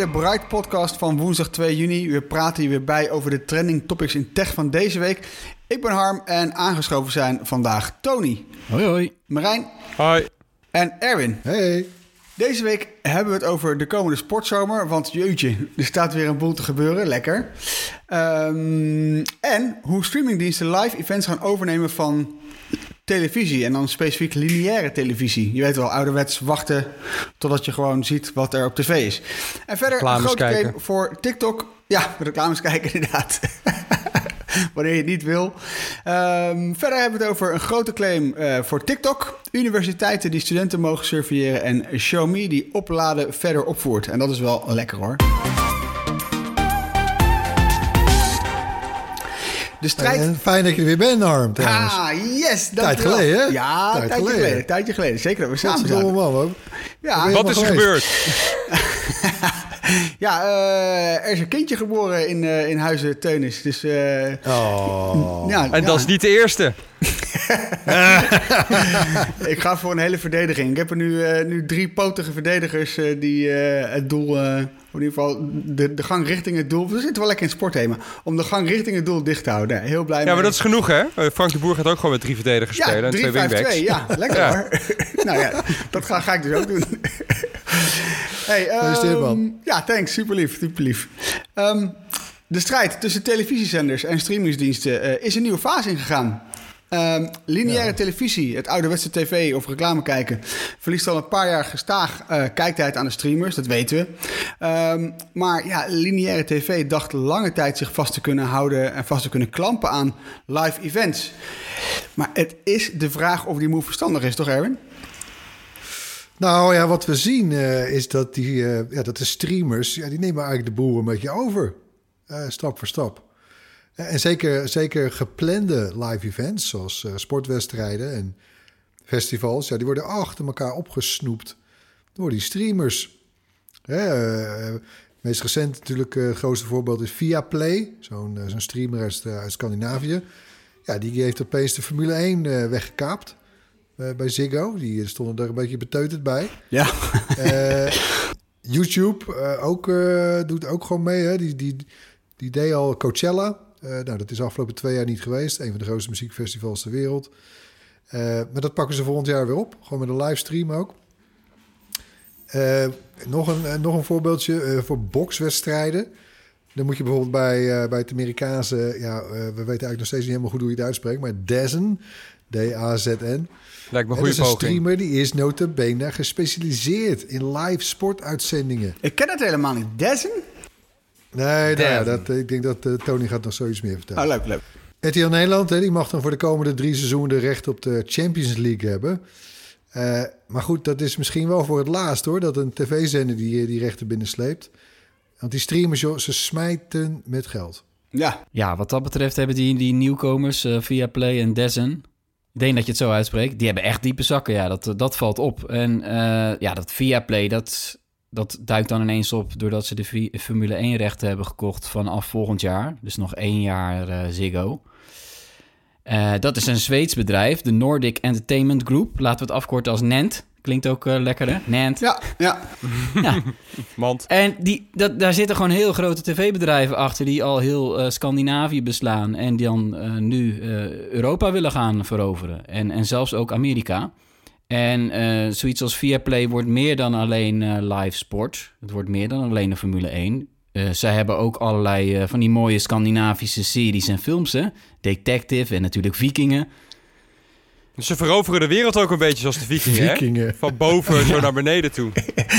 De Bright Podcast van woensdag 2 juni. We praten hier weer bij over de trending topics in tech van deze week. Ik ben Harm en aangeschoven zijn vandaag Tony, Hoi hoi. Marijn Hoi. en Erwin. Hey. Deze week hebben we het over de komende sportzomer. Want jeutje, er staat weer een boel te gebeuren. Lekker. Ehm, en hoe streamingdiensten live events gaan overnemen van televisie. En dan specifiek lineaire televisie. Je weet wel, ouderwets wachten totdat je gewoon ziet wat er op tv is. En verder een Reclames grote kijken. claim voor TikTok. Ja, reclames kijken inderdaad. Wanneer je het niet wil. Ehm, verder hebben we het over een grote claim eh, voor TikTok. Universiteiten die studenten mogen surveilleren. En Xiaomi die opladen verder opvoert. En dat is wel lekker hoor. De strijd... En fijn dat je er weer bent, Harm, trouwens. Ah, yes! Tijd geleden, hè? Ja, Tijd tijdje geleden. geleden. Tijdje geleden. Zeker dat we samen zijn. man. Ja, Wat is er geweest? gebeurd? ja eh, er is een kindje geboren in, eh, in Huizen Teunis. Dus eh, Oh. ja, En ja. dat is niet de eerste. Ik ga voor een hele verdediging. Ik heb er nu, eh, nu drie potige verdedigers eh, die eh, het doel, eh, in ieder geval de, de gang richting het doel. We zitten wel lekker in het sportthema. Om de gang richting het doel dicht te houden. Heel blij Ja, mee. maar dat is genoeg, hè? Eh, Frank de Boer gaat ook gewoon met drie verdedigers ja, spelen en twee 3-5-2. wingbacks. Ja, lekker Ja. hoor. nou ja, dat ga, ga ik dus ook doen. hey, man. Ja, thanks. Super lief. Super lief. Ehm, de strijd tussen televisiezenders en streamingsdiensten eh, is een nieuwe fase ingegaan. Ehm, lineaire televisie, het ouderwetse tv of reclame kijken, verliest al een paar jaar gestaag eh, kijktijd aan de streamers, dat weten we. Ehm, maar ja, lineaire tv dacht lange tijd zich vast te kunnen houden en vast te kunnen klampen aan live events. Maar het is de vraag of die move verstandig is, toch Erwin? Nou ja, wat we zien eh, is dat, die, eh, ja, dat de streamers, ja, die nemen eigenlijk de boel een beetje over. Stap voor stap. Eh, en zeker, zeker geplande live events, zoals eh, sportwedstrijden en festivals, ja, die worden achter elkaar opgesnoept door die streamers. Hè, eh, meest recent natuurlijk eh, het grootste voorbeeld is Viaplay, zo'n eh, zo'n streamer uit, eh, uit Scandinavië. Ja, die heeft opeens de Formule 1 eh, weggekaapt eh, bij Ziggo. Die stonden er een beetje beteuterd bij. Ja. Eh, YouTube eh, ook, eh, doet ook gewoon mee. Hè? Die, die, die deed al Coachella. Eh, nou, dat is afgelopen twee jaar niet geweest. Een van de grootste muziekfestivals ter wereld. Eh, maar dat pakken ze volgend jaar weer op. Gewoon met een livestream ook. Eh, nog, een, nog een voorbeeldje eh, voor bokswedstrijden. Dan moet je bijvoorbeeld bij, eh, bij het Amerikaanse... Ja, eh, we weten eigenlijk nog steeds niet helemaal goed hoe je het uitspreekt... maar DAZN, D-A-Z-N... Lijkt me een dat goede is een streamer die is nota bene gespecialiseerd in live sportuitzendingen. Ik ken het helemaal niet. Dezen? Nee, nou ja, dat, ik denk dat eh, Tony gaat nog zoiets meer vertellen. Oh, leuk, leuk. RTL Nederland hè, die mag dan voor de komende drie seizoenen de recht op de Champions League hebben. Eh, maar goed, dat is misschien wel voor het laatst hoor, dat een tv-zender die, die rechten binnensleept. Want die streamers, joh, ze smijten met geld. Ja, Ja, wat dat betreft hebben die, die nieuwkomers eh, via Play en Dezen... Ik denk dat je het zo uitspreekt. Die hebben echt diepe zakken, ja. Dat, dat valt op. En eh, ja, dat via Play, dat, dat duikt dan ineens op... doordat ze de Formule 1-rechten hebben gekocht vanaf volgend jaar. Dus nog één jaar eh, Ziggo. Eh, dat is een Zweeds bedrijf, de Nordic Entertainment Group. Laten we het afkorten als NENT. Klinkt ook eh, lekker, hè? NENT. ja, ja. Mand. En die, dat, daar zitten gewoon heel grote tv-bedrijven achter... die al heel Scandinavië beslaan... en die dan eh, nu eh, Europa willen gaan veroveren. En, en zelfs ook Amerika. En eh, zoiets als Viaplay wordt meer dan alleen eh, live sport. Het wordt meer dan alleen de Formule 1. Eh zij hebben ook allerlei van die mooie Scandinavische series en films. Hè? Detective en natuurlijk Vikingen. Dus ze veroveren de wereld ook een beetje zoals de vikingen, hè? Van boven zo naar beneden toe.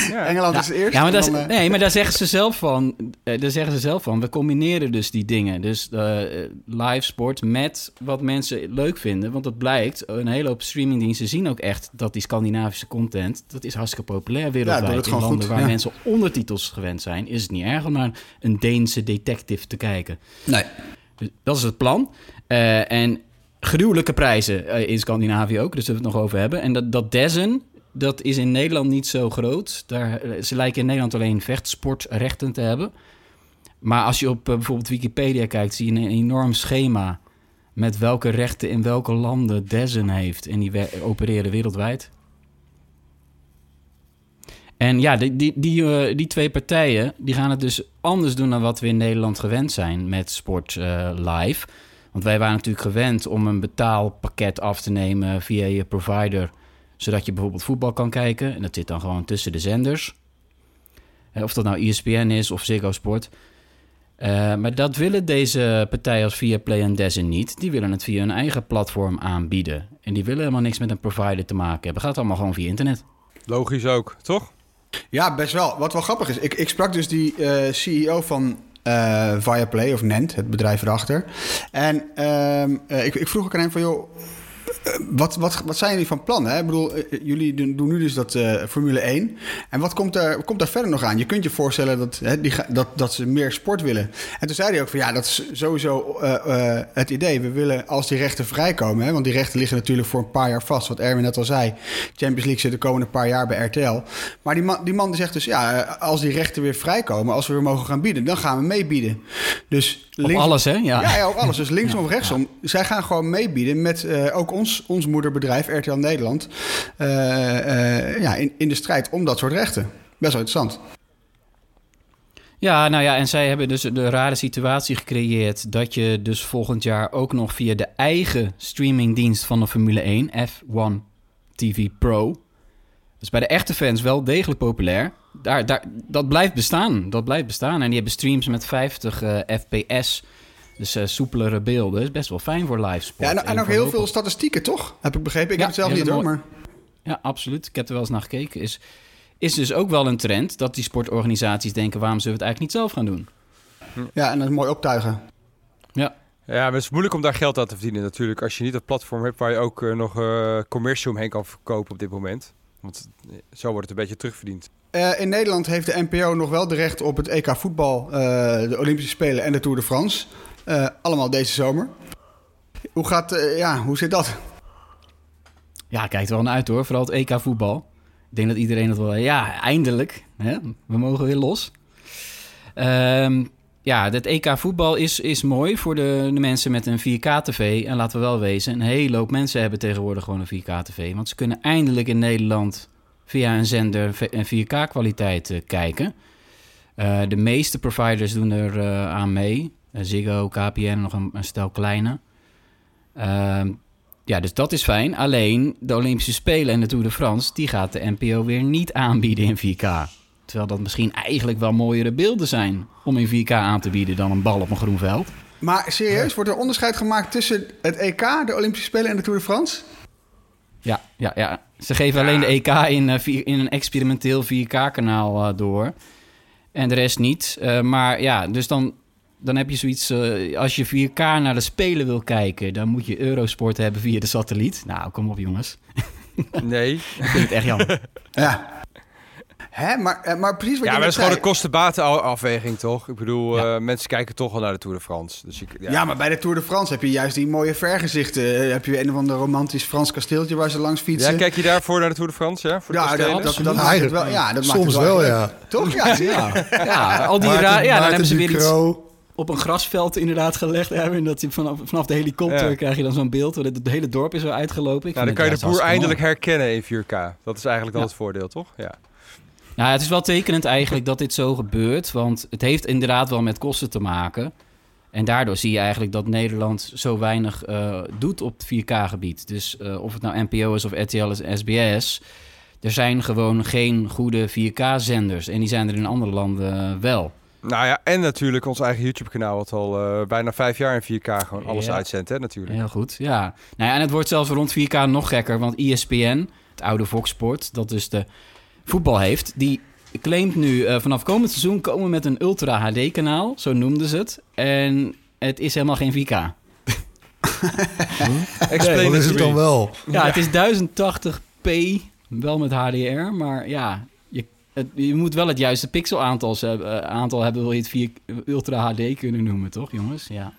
Ja. Engeland is eerst. Ja, maar, dat is- eh, nee, maar daar zeggen ze zelf van. eh, daar zeggen ze zelf van. We combineren dus die dingen. Dus eh, live sport met wat mensen leuk vinden. Want het blijkt, een hele hoop streamingdiensten zien ook echt dat die Scandinavische content, dat is hartstikke populair wereldwijd. het In gewoon landen goed, waar ja. mensen ondertitels gewend zijn, is het niet erg om naar een Deense detective te kijken. Nee. Dus dat is het plan. Eh, en gruwelijke prijzen eh, in Scandinavië ook, dus we het nog over hebben. En dat, dat Dezen, dat is in Nederland niet zo groot. Daar, eh, ze lijken in Nederland alleen vechtsportrechten te hebben. Maar als je op eh, bijvoorbeeld Wikipedia kijkt, zie je een enorm schema met welke rechten in welke landen Dezen heeft. En die opereren wereldwijd. En ja, die, die, die, die twee partijen die gaan het dus anders doen dan wat we in Nederland gewend zijn met sport live. Want wij waren natuurlijk gewend om een betaalpakket af te nemen via je provider, zodat je bijvoorbeeld voetbal kan kijken. En dat zit dan gewoon tussen de zenders. Of dat nou ESPN is of Ziggo Sport. Eh, maar dat willen deze partijen als Viaplay en Dezen niet. Die willen het via hun eigen platform aanbieden. En die willen helemaal niks met een provider te maken hebben. Gaat allemaal gewoon via internet. Logisch ook, toch? Ja, best wel. Wat wel grappig is, ik, ik sprak dus die eh, CEO van Viaplay, of Nent, het bedrijf erachter. En ehm, eh, ik, ik vroeg ook aan hem van, joh, eh, wat, wat, wat zijn jullie van plan? Hè? Ik bedoel, eh, jullie doen, nu dus dat eh, Formule 1. En wat komt daar, komt daar verder nog aan? Je kunt je voorstellen dat, hè, die, dat, dat ze meer sport willen. En toen zei hij ook van, ja, dat is sowieso eh, eh, het idee. We willen als die rechten vrijkomen, hè, want die rechten liggen natuurlijk voor een paar jaar vast. Wat Erwin net al zei, Champions League zit de komende paar jaar bij RTL. Maar die man, die man die zegt dus, ja, eh, als die rechten weer vrijkomen, als we weer mogen gaan bieden, dan gaan we meebieden. Dus Op alles, hè? Ja. ja, ja, ook alles. Dus linksom of rechtsom. Zij gaan gewoon meebieden met eh, ook ons, ons moederbedrijf, RTL Nederland. eh, eh, ja, in, in de strijd om dat soort rechten. Best wel interessant. Ja, nou ja, en zij hebben dus de rare situatie gecreëerd dat je dus volgend jaar ook nog via de eigen streamingdienst van de Formule 1, F1 TV Pro, dus bij de echte fans wel degelijk populair. Daar, daar, dat blijft bestaan. Dat blijft bestaan. En die hebben streams met 50 eh, fps. Dus eh, soepelere beelden. is best wel fijn voor live sport. Ja, en, en ook heel veel statistieken, toch? Heb ik begrepen. Ik Ja, heb het zelf niet mooi. maar... Ja, absoluut. Ik heb er wel eens naar gekeken. Is, is dus ook wel een trend dat die sportorganisaties denken... waarom zullen we het eigenlijk niet zelf gaan doen? Ja, en dat is mooi optuigen. Ja, Ja, maar het is moeilijk om daar geld aan te verdienen natuurlijk. Als je niet een platform hebt waar je ook eh, nog eh commercie omheen kan verkopen op dit moment. Want zo wordt het een beetje terugverdiend. Eh, in Nederland heeft de NPO nog wel de recht op het EK voetbal, eh, de Olympische Spelen en de Tour de France. Eh, allemaal deze zomer. Hoe gaat, eh, ja, hoe zit dat? Ja, kijkt er wel naar uit hoor. Vooral het EK voetbal. Ik denk dat iedereen het wel... Ja, eindelijk. Hè? We mogen weer los. Ehm, ja, het EK voetbal is, is mooi voor de, de mensen met een 4K-tv. En laten we wel wezen, een hele hoop mensen hebben tegenwoordig gewoon een 4K-tv. Want ze kunnen eindelijk in Nederland via een zender een 4K-kwaliteit eh, kijken. De meeste providers doen er aan mee. Eh, Ziggo, KPN nog een, een stel kleine. Ehm, ja, dus dat is fijn. Alleen de Olympische Spelen en de Tour de France... die gaat de NPO weer niet aanbieden in 4K. Terwijl dat misschien eigenlijk wel mooiere beelden zijn... om in 4K aan te bieden dan een bal op een groen veld. Maar serieus, wordt er onderscheid gemaakt tussen het EK, de Olympische Spelen en de Tour de France? Ja, ja, ja. Ze geven alleen de EK in, eh, in een experimenteel 4K-kanaal eh, door. En de rest niet. Maar ja, dus dan, dan heb je zoiets... eh, als je 4K naar de Spelen wil kijken... dan moet je Eurosport hebben via de satelliet. Nou, kom op jongens. Nee. Ik vind het echt jammer. Ja. Hè, maar, eh, maar precies wat Ja, je maar dat is gewoon zei. een kosten-batenafweging, toch? Ik bedoel, Ja. eh, mensen kijken toch al naar de Tour de France. Dus ik, ja. Ja. maar bij de Tour de France heb je juist die mooie vergezichten. Heb je een of ander romantisch Frans kasteeltje waar ze langs fietsen. Ja, kijk je daarvoor naar de Tour de France, ja? Voor de Ja, dat, dat, dat maakt het wel. Ja, dat maakt Soms het wel, leuk. ja. Toch? Ja. Ja, ja al die Maarten- ra- ja, dan Maarten hebben ze weer iets. Op een grasveld inderdaad gelegd. Erwin, dat je vanaf, vanaf de helikopter Ja. krijg je dan zo'n beeld... waar het, het hele dorp is weer uitgelopen. Ik Nou, dan kan je de boer eindelijk herkennen in 4K. Dat is eigenlijk dan Ja. het voordeel, toch? Ja. Ja, het is wel tekenend eigenlijk dat dit zo gebeurt. Want het heeft inderdaad wel met kosten te maken. En daardoor zie je eigenlijk dat Nederland zo weinig eh, doet op het 4K-gebied. Dus eh, of het nou NPO is of RTL is SBS... Er zijn gewoon geen goede 4K-zenders. En die zijn er in andere landen eh, wel. Nou ja, en natuurlijk ons eigen YouTube-kanaal, wat al eh, bijna vijf jaar in 4K gewoon alles Ja. uitzendt, hè, natuurlijk. Heel goed, ja. Nou ja, en het wordt zelfs rond 4K nog gekker, want ESPN, het oude Fox Sport, dat dus de voetbal heeft, die claimt nu eh, vanaf komend seizoen komen met een Ultra HD-kanaal, zo noemden ze het. En het is helemaal geen 4K. Explain Wat is het dan wel? Ja, het is 1080p, wel met HDR, maar ja, het, je moet wel het juiste pixelaantal hebben, eh, aantal hebben, wil je het 4 Ultra HD kunnen noemen, toch jongens? Ja.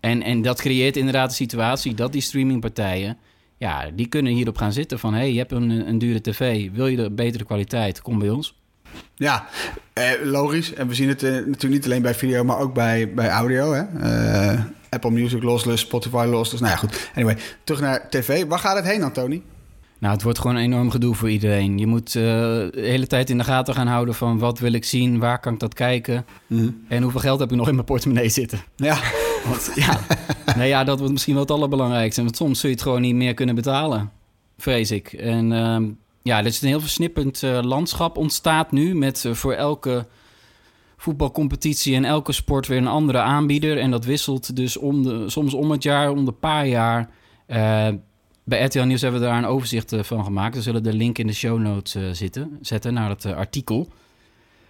En, en dat creëert inderdaad de situatie dat die streamingpartijen, ja, die kunnen hierop gaan zitten van, hé, hey, je hebt een, een dure tv, wil je de betere kwaliteit, kom bij ons. Ja, eh, logisch. En we zien het eh, natuurlijk niet alleen bij video, maar ook bij, bij audio. Hè? Eh, Apple Music lossless, Spotify lossless. Nou ja, goed. Anyway, terug naar tv. Waar gaat het heen dan, Tony? Nou, het wordt gewoon een enorm gedoe voor iedereen. Je moet eh, de hele tijd in de gaten gaan houden van wat wil ik zien, waar kan ik dat kijken en hoeveel geld heb ik nog in mijn portemonnee zitten. Ja, Want ja, nee, ja, dat wordt misschien wel het allerbelangrijkste. Want soms zul je het gewoon niet meer kunnen betalen, vrees ik. En ehm, ja, er is een heel versnippend eh, landschap ontstaat nu met eh, voor elke voetbalcompetitie en elke sport weer een andere aanbieder. En dat wisselt dus om de, soms om het jaar, om de paar jaar. Bij RTL Nieuws hebben we daar een overzicht eh, van gemaakt. We zullen de link in de show notes eh, zitten, zetten naar het eh, artikel.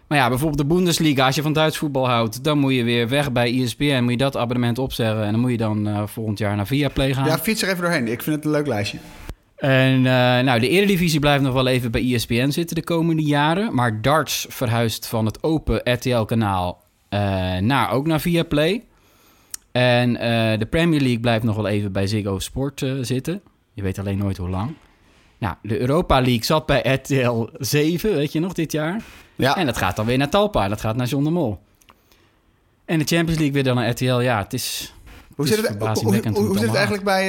Maar ja, bijvoorbeeld de Bundesliga, als je van Duits voetbal houdt, dan moet je weer weg bij ESPN. Moet je dat abonnement opzeggen en dan moet je dan volgend jaar naar Viaplay gaan. ja, fiets er even doorheen. Ik vind het een leuk lijstje. En eh, nou, de Eredivisie blijft nog wel even bij ESPN zitten de komende jaren. Maar darts verhuist van het open RTL-kanaal naar ook naar Viaplay. En de Premier League blijft nog wel even bij Ziggo Sport zitten. Je weet alleen nooit hoe lang. Nou, de Europa League zat bij RTL 7, weet je nog, dit jaar. Ja, En dat gaat dan weer naar Talpa. Dat gaat naar John de Mol. En de Champions League weer dan naar RTL. Ja, het is... hoe het zit is het, hoe, hoe, verbazingwekkend hoe hoe het zit het eigenlijk bij...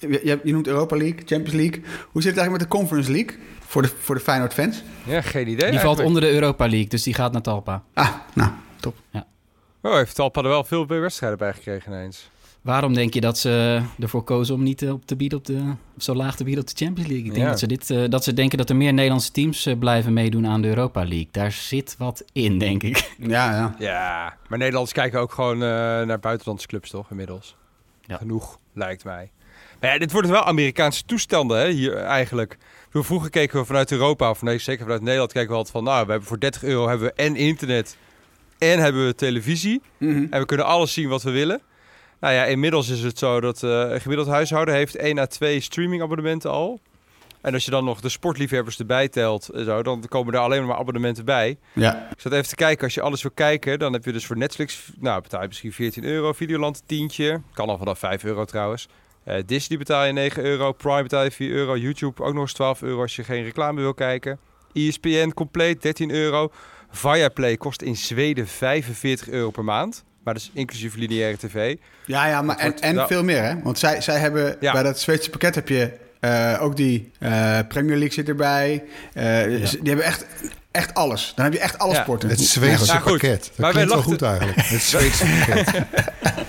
eh, je, noemt Europa League, Champions League. Hoe zit het eigenlijk met de Conference League? Voor de, voor de Feyenoord fans? Ja, geen idee Die valt onder de Europa League, dus die gaat naar Talpa. Ah, nou, top. Oh, heeft Talpa er wel veel wedstrijden bij gekregen ineens. Waarom denk je dat ze ervoor kozen om niet eh, op te bieden op de, of zo laag te bieden op de Champions League? Ik denk Ja. dat, ze dit, eh, dat ze denken dat er meer Nederlandse teams eh, blijven meedoen aan de Europa League. Daar zit wat in, denk ik. Ja, ja. Ja, maar Nederlanders kijken ook gewoon eh, naar buitenlandse clubs, toch, inmiddels? Ja. Genoeg, lijkt mij. Maar ja, dit worden wel Amerikaanse toestanden, hè, hier eigenlijk. Vroeger keken we vanuit Europa, of nee, zeker vanuit Nederland, keken we altijd van... Nou, we hebben voor 30 euro hebben we en internet en hebben we televisie. Mhm. En we kunnen alles zien wat we willen. Nou ja, inmiddels is het zo dat eh, een gemiddeld huishouden heeft 1 à 2 streamingabonnementen al. En als je dan nog de sportliefhebbers erbij telt, zo, dan komen er alleen maar abonnementen bij. Ja, Ik zat even te kijken, als je alles wil kijken, dan heb je dus voor Netflix, nou betaal je misschien 14 euro, Videoland tientje, kan al vanaf 5 euro trouwens. Eh, Disney betaal je 9 euro, Prime betaal je 4 euro, YouTube ook nog eens 12 euro als je geen reclame wil kijken. ESPN compleet 13 euro. Viaplay kost in Zweden 45 euro per maand, maar dat is inclusief lineaire tv. ja, ja maar en, wordt- en nou- veel meer, hè? Want zij, zij hebben... Ja. Bij dat Zweedse pakket heb je eh, ook die eh, Premier League zit erbij. Eh, dus Die hebben echt, echt alles. Dan heb je echt alle Ja. sporten. Het Zweedse Ja, pakket. Dat Maar wij klinkt wel goed eigenlijk. Het Zweedse pakket.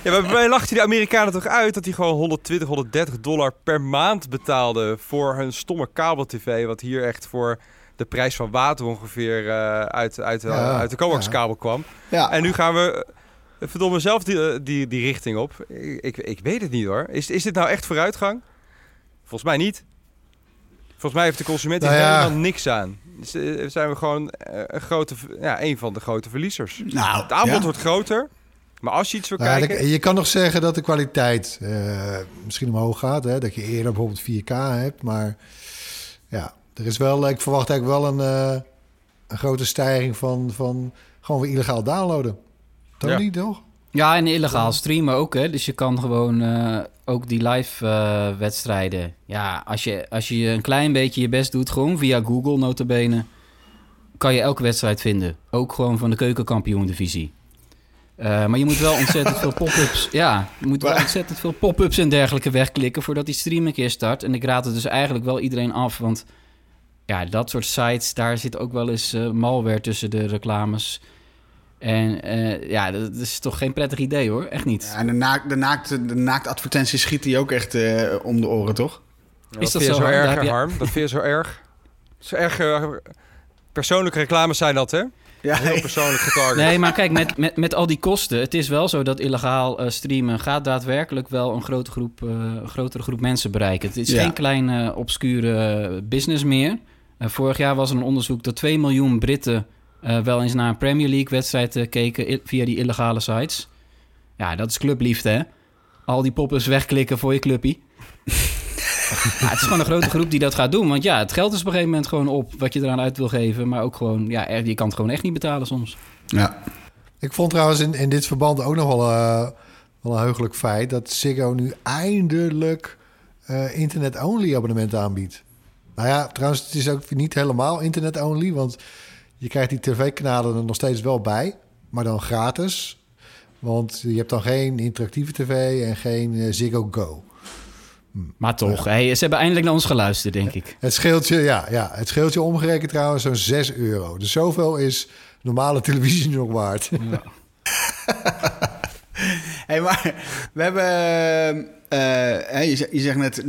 Ja, maar bij mij lachten die Amerikanen toch uit dat die gewoon 120, 130 dollar per maand betaalden voor hun stomme kabel-tv. Wat hier echt voor de prijs van water ongeveer eh, uit, uit, Ja, uit de coaxkabel kwam. Ja. En nu gaan we, verdomme, zelf die, eh, die, die richting op. Ik, ik, ik weet het niet hoor. Is, is dit nou echt vooruitgang? Volgens mij niet. Volgens mij heeft de consument hier Nou ja. helemaal niks aan. Dus, eh, zijn we gewoon eh, een, grote, ja, een van de grote verliezers. Nou, Het aanbod ja. wordt groter. Maar als je iets wil Nou kijken... je kan nog zeggen dat de kwaliteit misschien omhoog gaat. Hè? Dat je eerder bijvoorbeeld 4K hebt. Maar ja, er is wel, ik verwacht eigenlijk wel een, een grote stijging van, van gewoon weer illegaal downloaden. Tony, toch? Ja, en illegaal streamen ook, hè. Dus je kan gewoon eh, ook die live eh, wedstrijden... Ja, als je, als je een klein beetje je best doet, gewoon via Google notabene... kan je elke wedstrijd vinden. Ook gewoon van de keukenkampioen-divisie. Eh, maar je moet wel ontzettend veel pop-ups... Ja, je moet wel ontzettend veel pop-ups en dergelijke wegklikken... voordat die stream een keer start. En ik raad het dus eigenlijk wel iedereen af, want... Ja, dat soort sites, daar zit ook wel eens eh, malware tussen de reclames... En eh, ja, dat is toch geen prettig idee hoor. Echt niet. Ja, en de, naak, de, naakte, de naaktadvertenties schieten die ook echt eh, om de oren, toch? Ja, Is dat vind je zo, erg, je- Harm? Dat vind je zo erg? Zo erg... eh, Persoonlijke reclames zijn dat, hè? Ja, Heel persoonlijk getarget. Nee, maar kijk, met, met, met al die kosten, het is wel zo dat illegaal eh, streamen gaat daadwerkelijk wel een grote groep, eh, een grotere groep mensen bereiken. Het is Ja. geen kleine obscure business meer. Vorig jaar was er een onderzoek dat 2 miljoen Britten eh, wel eens naar een Premier League wedstrijd eh, keken via die illegale sites. Ja, dat is clubliefde, hè? Al die poppers wegklikken voor je clubpie. Ja, het is gewoon een grote groep die dat gaat doen. Want ja, het geld is op een gegeven moment gewoon op wat je eraan uit wil geven. Maar ook gewoon, ja, je kan het gewoon echt niet betalen soms. ja. Ik vond trouwens in, in dit verband ook nog wel, eh, wel een heugelijk feit... dat Ziggo nu eindelijk internet-only abonnementen aanbiedt. Nou ja, trouwens, het is ook niet helemaal internet-only... want je krijgt die tv-kanalen er nog steeds wel bij... maar dan gratis. Want je hebt dan geen interactieve tv en geen eh, Ziggo Go. Maar toch, hey, ze hebben eindelijk naar ons geluisterd, denk ik. Het scheelt je, ja, ja, het scheelt je omgerekend trouwens zo'n 6 euro. Dus zoveel is normale televisie nog waard. Hey, maar we hebben, eh, hè, je, zegt, je zegt net,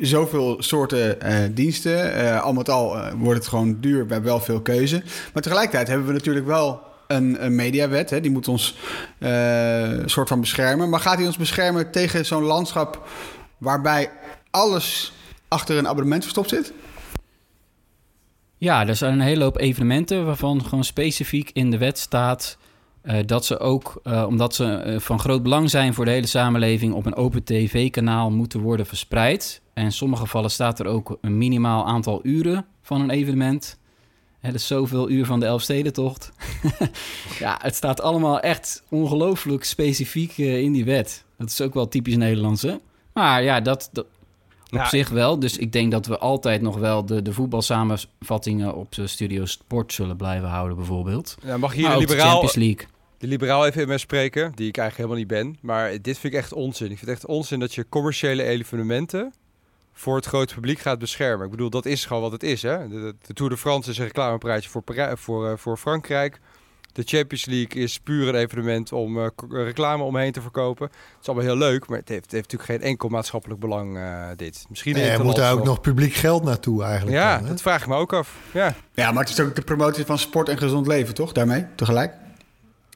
zoveel soorten eh, diensten. Eh, al met al eh, wordt het gewoon duur. We hebben wel veel keuze. Maar tegelijkertijd hebben we natuurlijk wel een, mediawet. Hè, die moet ons soort van beschermen. Maar gaat die ons beschermen tegen zo'n landschap waarbij alles achter een abonnement verstopt zit? Ja, er zijn een hele hoop evenementen waarvan gewoon specifiek in de wet staat eh, dat ze ook, eh, omdat ze eh, van groot belang zijn voor de hele samenleving, op een open tv-kanaal moeten worden verspreid. En in sommige gevallen staat er ook een minimaal aantal uren van een evenement. Hè, is zoveel uur van de Elfstedentocht. ja, het staat allemaal echt ongelooflijk specifiek in die wet. Dat is ook wel typisch Nederlands, hè? Maar ja, dat, op Ja. zich wel. Dus ik denk dat we altijd nog wel de, de voetbalsamenvattingen op de Studio Sport zullen blijven houden, bijvoorbeeld. Ja, mag hier Maar de de liberaal, Champions League. de liberaal even in mij spreken, die ik eigenlijk helemaal niet ben. Maar dit vind ik echt onzin. Ik vind echt onzin dat je commerciële evenementen voor het grote publiek gaat beschermen. Ik bedoel, dat is gewoon wat het is. Hè? De, de Tour de France is een reclamepraatje voor, voor, eh, voor Frankrijk. De Champions League is puur een evenement om eh, reclame omheen te verkopen. Het is allemaal heel leuk, maar het heeft, het heeft natuurlijk geen enkel maatschappelijk belang, eh, dit. Misschien er moet daar ook nog publiek geld naartoe eigenlijk. Ja, dan, dat vraag ik me ook af. Ja, Ja, maar het is ook de promotie van sport en gezond leven, toch? Daarmee, tegelijk?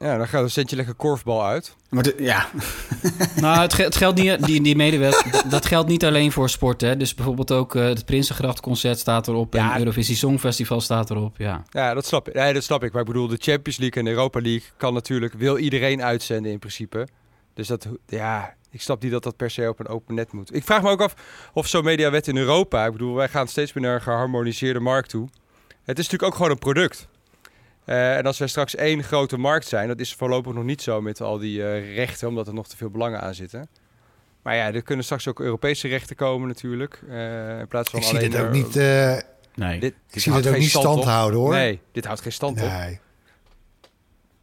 Ja dan gaat een centje lekker korfbal uit. Maar de- ja, Nou, het, ge- het geldt niet, die, die medewet, dat geldt niet alleen voor sport. Hè. Dus bijvoorbeeld ook eh, het Prinsengrachtconcert staat erop. Ja. En Eurovisie Songfestival staat erop. Ja. Ja, dat snap ik. Nee, dat snap ik. Maar ik bedoel, de Champions League en de Europa League kan natuurlijk, wil iedereen uitzenden in principe. Dus dat, ja, ik snap niet dat dat per se op een open net moet. Ik vraag me ook af of zo'n mediawet in Europa, ik bedoel, wij gaan steeds meer naar een geharmoniseerde markt toe. Het is natuurlijk ook gewoon een product. Eh, en als wij straks één grote markt zijn, dat is voorlopig nog niet zo met al die eh, rechten, omdat er nog te veel belangen aan zitten. Maar ja, er kunnen straks ook Europese rechten komen natuurlijk. eh, in plaats van Ik zie dit ook niet, eh, Nee. Dit, ik zie houdt dit ook niet stand houden hoor. Nee, dit houdt geen stand op. nee.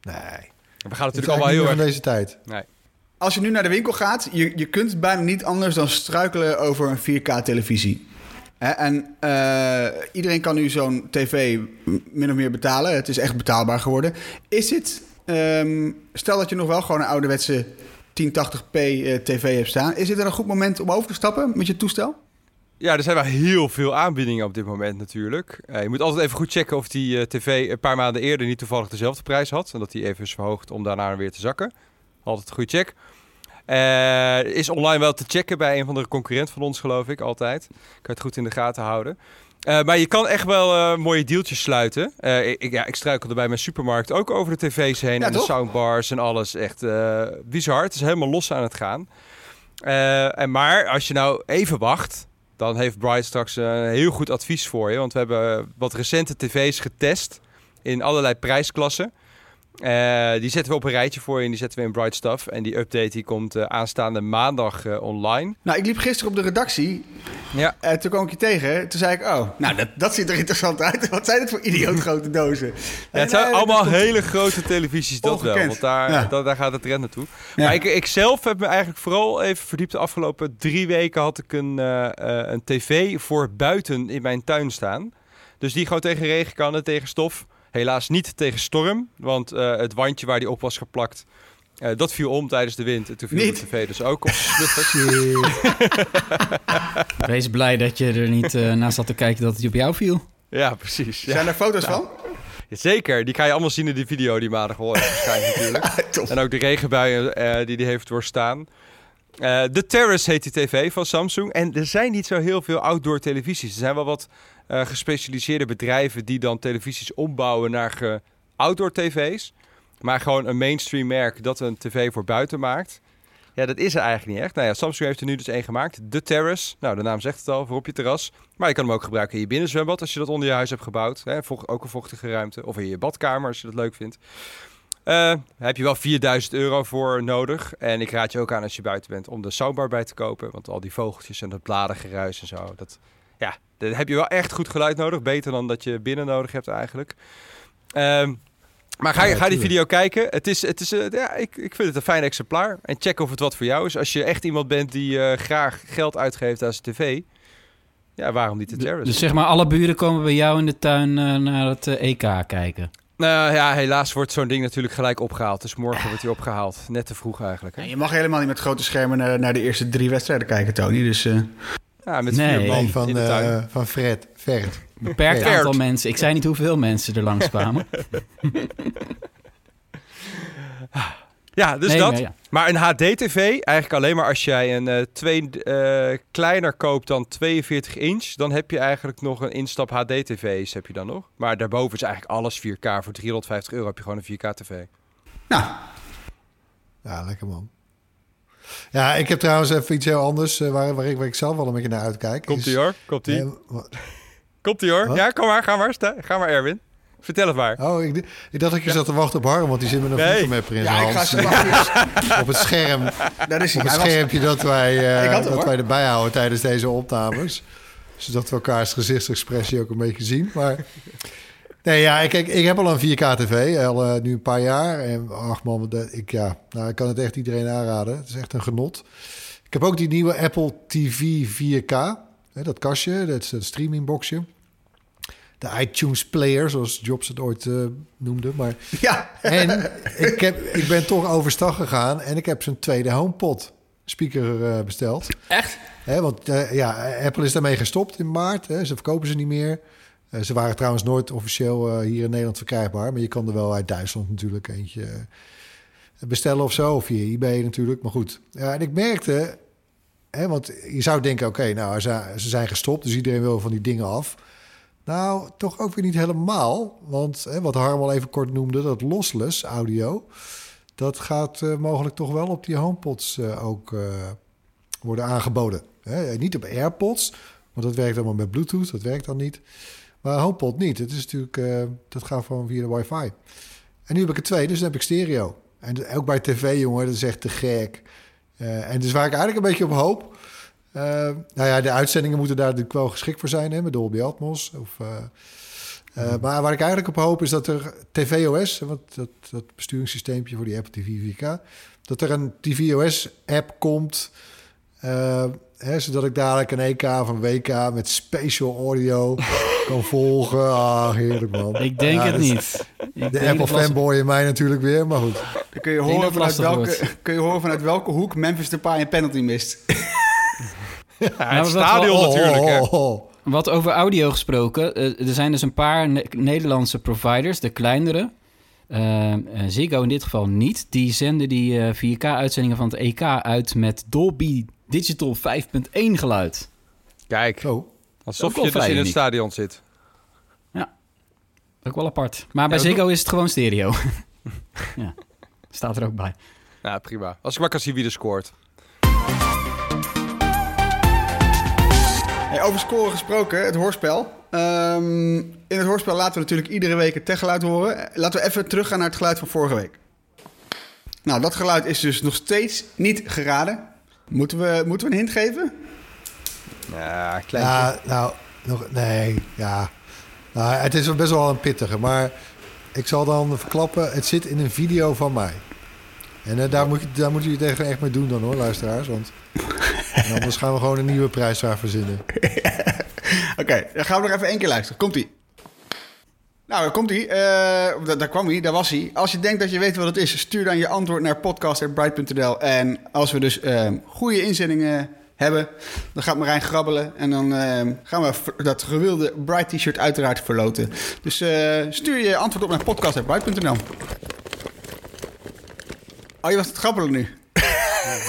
Nee. We gaan natuurlijk allemaal heel van erg... deze tijd. Als je nu naar de winkel gaat, je, je kunt bijna niet anders dan struikelen over een 4K-televisie. En eh, iedereen kan nu zo'n tv min of meer betalen. Het is echt betaalbaar geworden. Is het, ehm, stel dat je nog wel gewoon een ouderwetse 1080p eh, tv hebt staan. Is dit er een goed moment om over te stappen met je toestel? Ja, er zijn wel heel veel aanbiedingen op dit moment natuurlijk. Eh, je moet altijd even goed checken of die tv een paar maanden eerder niet toevallig dezelfde prijs had. En dat die even is verhoogd om daarna weer te zakken. Altijd een goede check. Eh, is online wel te checken bij een van de concurrent van ons, geloof ik, altijd. Kan je het goed in de gaten houden. Eh, maar je kan echt wel eh, mooie deeltjes sluiten. Ik, ja, ik struikelde bij mijn supermarkt ook over de tv's heen. Ja, en de soundbars en alles. Echt bizar. Het is helemaal los aan het gaan. En maar als je nou even wacht, dan heeft Bright straks een heel goed advies voor je. Want we hebben wat recente tv's getest in allerlei prijsklassen. Eh, die zetten we op een rijtje voor je en die zetten we in Bright Stuff. En die update die komt eh, aanstaande maandag eh, online. Nou, ik liep gisteren op de redactie. Ja. Toen kwam ik je tegen. Toen zei ik, oh, nou, dat, dat ziet er interessant uit. Wat zijn dit voor idioot grote dozen? Ja, het zijn Nee, allemaal komt- hele grote televisies, dat wel. Want daar, Ja. daar gaat het trend naartoe. Ja. Maar ik, ik zelf heb me eigenlijk vooral even verdiept. De afgelopen drie weken had ik een, een tv voor buiten in mijn tuin staan. Dus die gewoon tegen regen kan en tegen stof. Helaas niet tegen storm, want eh, het wandje waar die op was geplakt... eh, dat viel om tijdens de wind. En toen viel Niet? de tv dus ook op. Wees blij dat je er niet eh naast zat te kijken dat het op jou viel. Ja, precies. Ja. Zijn er foto's van? Zeker, die kan je allemaal zien in die video die maandag hoort waarschijnlijk natuurlijk. En ook de regenbuien eh, die die heeft doorstaan. Eh, De Terrace heet die tv van Samsung. En er zijn niet zo heel veel outdoor televisies. Er zijn wel wat eh, gespecialiseerde bedrijven die dan televisies ombouwen naar outdoor tv's. Maar gewoon een mainstream merk dat een tv voor buiten maakt. Ja, dat is er eigenlijk niet echt. Nou ja, Samsung heeft er nu dus één gemaakt. De Terrace. Nou, de naam zegt het al, voor op je terras. Maar je kan hem ook gebruiken in je binnenzwembad als je dat onder je huis hebt gebouwd. Hè, ook een vochtige ruimte. Of in je badkamer als je dat leuk vindt. Eh, heb je wel 4000 euro voor nodig. En ik raad je ook aan als je buiten bent om de soundbar bij te kopen. Want al die vogeltjes en dat bladergeruis en zo. Dat, ja, daar heb je wel echt goed geluid nodig. Beter dan dat je binnen nodig hebt eigenlijk. Ehm, maar ga, je ga die video kijken. Het is, het is, eh, ja, ik, ik vind het een fijn exemplaar. En check of het wat voor jou is. Als je echt iemand bent die eh, graag geld uitgeeft aan zijn tv. Ja, waarom niet de Terrace? Dus zeg maar, alle buren komen bij jou in de tuin eh, naar het EK kijken. Nou ja, helaas wordt zo'n ding natuurlijk gelijk opgehaald. Dus morgen wordt hij opgehaald. Net te vroeg eigenlijk. Hè? Ja, je mag helemaal niet met grote schermen naar, naar de eerste drie wedstrijden kijken, Tony. Dus eh, Ja, met Nee. vier man Nee, van, eh, van Fred. Vert. Beperkt aantal mensen. Ik zei niet hoeveel mensen er langskwamen. ja, dus Nee, dat. nee, ja. Maar een HD-TV, eigenlijk alleen maar als jij een eh, twee eh, kleiner koopt dan 42 inch, dan heb je eigenlijk nog een instap HD-TV's heb je dan nog. Maar daarboven is eigenlijk alles 4K. Voor 350 euro heb je gewoon een 4K-TV. nou, Ja, lekker man. Ja, ik heb trouwens even iets heel anders eh, waar, waar, ik, waar ik zelf wel een beetje naar uitkijk. Komt Is- ie hoor, komt ie. Eh, wat- Komt ie hoor. Wat? Ja, kom maar, ga maar. Sta- Ga maar Erwin. Vertel het maar. Oh, ik, ik dacht dat je zat te wachten op Harm, want die zit met een Nee. in ja, zijn ik ga hand. Op het scherm, Daar is hij. op het was- schermpje dat wij, eh, dat hoor. wij erbij houden tijdens deze opnames. Zodat we elkaars gezichtsexpressie ook een beetje zien. Maar nee, ja, kijk, ik heb al een 4K-tv, al eh, nu een paar jaar. En ach man, dat- ik, ja, nou, ik kan het echt iedereen aanraden. Het is echt een genot. Ik heb ook die nieuwe Apple TV 4K. Hè, dat kastje, dat is streamingboxje. De iTunes Player, zoals Jobs het ooit eh, noemde. Maar Ja, en ik, heb, ik ben toch overstag gegaan en ik heb zijn tweede HomePod speaker eh, besteld. echt? Hè, want eh, ja, Apple is daarmee gestopt in maart. Hè. Ze verkopen ze niet meer. Eh, ze waren trouwens nooit officieel eh, hier in Nederland verkrijgbaar. Maar je kan er wel uit Duitsland natuurlijk eentje eh, bestellen of zo. Of via eBay natuurlijk. Maar goed. En ik merkte... Hè, want je zou denken, oké, nou, ze, zijn gestopt. Dus iedereen wil van die dingen af. Nou, toch ook weer niet helemaal. Want hè, wat Harm al even kort noemde, dat lossless audio... dat gaat mogelijk toch wel op die HomePods ook worden aangeboden. Hè, niet op AirPods, want dat werkt allemaal met Bluetooth. Dat werkt dan niet. Maar HomePod niet. Het is natuurlijk, eh, dat gaat gewoon via de wifi. En nu heb ik er twee, dus dan heb ik stereo. En ook bij tv, jongen, dat is echt te gek. Eh, en dus waar ik eigenlijk een beetje op hoop... eh, nou ja, de uitzendingen moeten daar natuurlijk wel geschikt voor zijn, hè, met Dolby Atmos. Of, eh, Maar waar ik eigenlijk op hoop is dat er tvOS, wat, dat, dat besturingssysteempje voor die Apple TV 4K, dat er een tvOS-app komt, hè, zodat ik dadelijk een EK of een WK met spatial audio kan volgen. Ah, heerlijk man. Ik denk Ja, het niet. Ik De Apple fanboy in mij natuurlijk weer, maar goed. Dan kun je, horen vanuit welke, kun je horen vanuit welke hoek Memphis Depay een penalty mist. Ja, Nou, het wat stadion wel- natuurlijk. Hè. Oh, oh, oh. Wat over audio gesproken, eh, er zijn dus een paar Ne- Nederlandse providers, de kleinere. Eh, eh, Ziggo in dit geval niet. Die zenden die eh, 4K-uitzendingen van het EK uit met Dolby Digital 5.1 geluid. Kijk, Zo. alsof je dus in het stadion zit. Ook wel apart. Maar bij Ziggo is het gewoon stereo. ja, staat er ook bij. Nou, prima. Als ik maar kan zien wie er scoort. Hey, over scoren gesproken, het hoorspel. Ehm, in het hoorspel laten we natuurlijk iedere week het techgeluid horen. Laten we even teruggaan naar het geluid van vorige week. Nou, dat geluid is dus nog steeds niet geraden. Moeten we, moeten we een hint geven? Ja, klein. Ja, nou, nog, nee, ja. Nou, het is best wel een pittige, maar ik zal dan verklappen, het zit in een video van mij. En eh, daar, moet, je- daar moeten jullie het echt- echt mee doen dan hoor, luisteraars. Want anders gaan we gewoon een nieuwe prijsvraag verzinnen. Oké, dan gaan we nog even één keer luisteren. Komt-ie. Nou, daar komt hij. daar, daar kwam hij, daar was hij. Als je denkt dat je weet wat het is, stuur dan je antwoord naar podcast.bright.nl. En als we dus ehm, goede inzendingen hebben, dan gaat Marijn grabbelen. En dan eh, gaan we dat gewilde Bright T-shirt uiteraard verloten. Dus eh, stuur je antwoord op naar podcast.bright.nl. Oh, je was het grabbelen nu?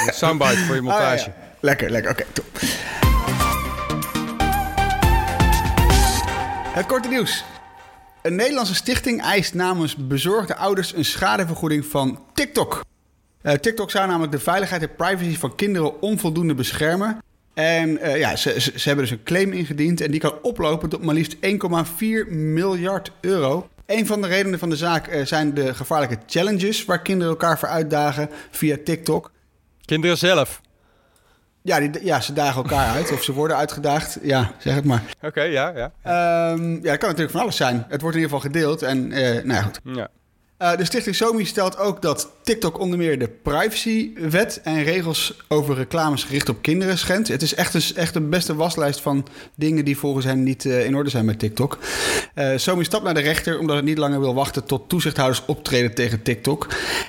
Soundbite voor je montage. Ah, ja. Lekker, lekker. Oké, top. Het korte nieuws. Een Nederlandse stichting eist namens bezorgde ouders een schadevergoeding van TikTok. Eh, TikTok zou namelijk de veiligheid en privacy van kinderen onvoldoende beschermen. En eh, ja, ze, ze, hebben dus een claim ingediend en die kan oplopen tot maar liefst 1,4 miljard euro. Een van de redenen van de zaak eh, zijn de gevaarlijke challenges waar kinderen elkaar voor uitdagen via TikTok. Kinderen zelf. Ja, die, ja, ze dagen elkaar uit of ze worden uitgedaagd. Ja, zeg het maar. Oké, ja, ja. Ehm, ja, dat kan natuurlijk van alles zijn. Het wordt in ieder geval gedeeld en eh, nou ja, goed. ja. Eh, de stichting SOMI stelt ook dat TikTok onder meer de privacywet en regels over reclames gericht op kinderen schendt. Het is echt een, echt een beste waslijst van dingen die volgens hen niet eh, in orde zijn met TikTok. Eh SOMI stapt naar de rechter omdat het niet langer wil wachten tot toezichthouders optreden tegen TikTok.